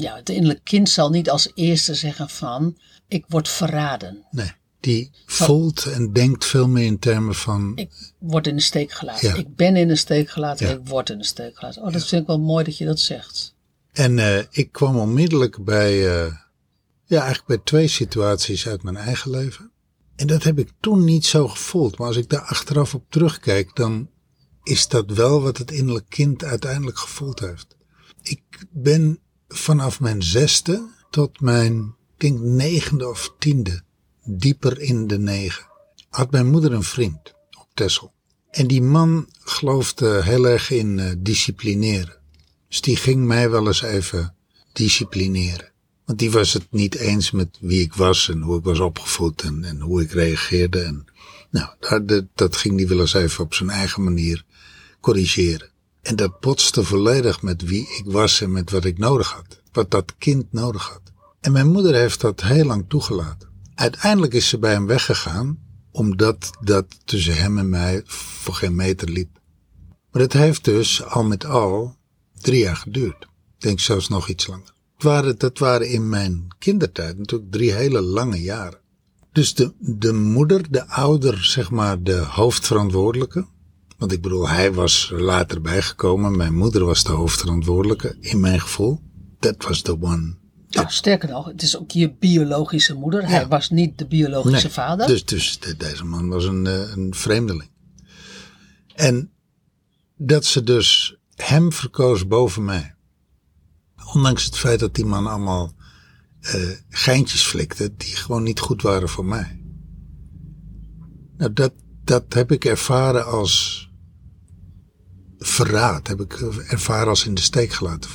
Ja, het innerlijk kind zal niet als eerste zeggen van, ik word verraden. Nee, die voelt en denkt veel meer in termen van, Ik word in de steek gelaten. Ja. Ik ben in de steek gelaten, Ja. ik word in de steek gelaten. Oh, dat vind ik wel mooi dat je dat zegt. En eh, ik kwam onmiddellijk bij, eh, ja, eigenlijk bij twee situaties uit mijn eigen leven. En dat heb ik toen niet zo gevoeld. Maar als ik daar achteraf op terugkijk, dan is dat wel wat het innerlijk kind uiteindelijk gevoeld heeft. Ik ben vanaf mijn zesde tot mijn, ik denk negende of tiende, dieper in de negen. Had mijn moeder een vriend op Texel. En die man geloofde heel erg in eh, disciplineren. Dus die ging mij wel eens even disciplineren. Want die was het niet eens met wie ik was en hoe ik was opgevoed en, en hoe ik reageerde. En, nou, dat, dat ging die wel eens even op zijn eigen manier corrigeren. En dat botste volledig met wie ik was en met wat ik nodig had. Wat dat kind nodig had. En mijn moeder heeft dat heel lang toegelaten. Uiteindelijk is ze bij hem weggegaan, omdat dat tussen hem en mij voor geen meter liep. Maar het heeft dus al met al drie jaar geduurd. Ik denk zelfs nog iets langer. Het waren, dat waren in mijn kindertijd natuurlijk drie hele lange jaren. Dus de, de moeder, de ouder, zeg maar, de hoofdverantwoordelijke. Want ik bedoel, hij was er later bijgekomen. Mijn moeder was de hoofdverantwoordelijke, in mijn gevoel. Dat was the one. Nou, sterker nog, het is ook je biologische moeder. Hij was niet de biologische Nee, vader. Dus, dus de- deze man was een, eh, een vreemdeling. En dat ze dus hem verkoos boven mij. Ondanks het feit dat die man allemaal eh, geintjes flikte die gewoon niet goed waren voor mij. Nou, dat, dat heb ik ervaren als verraad. Heb ik ervaren als in de steek gelaten.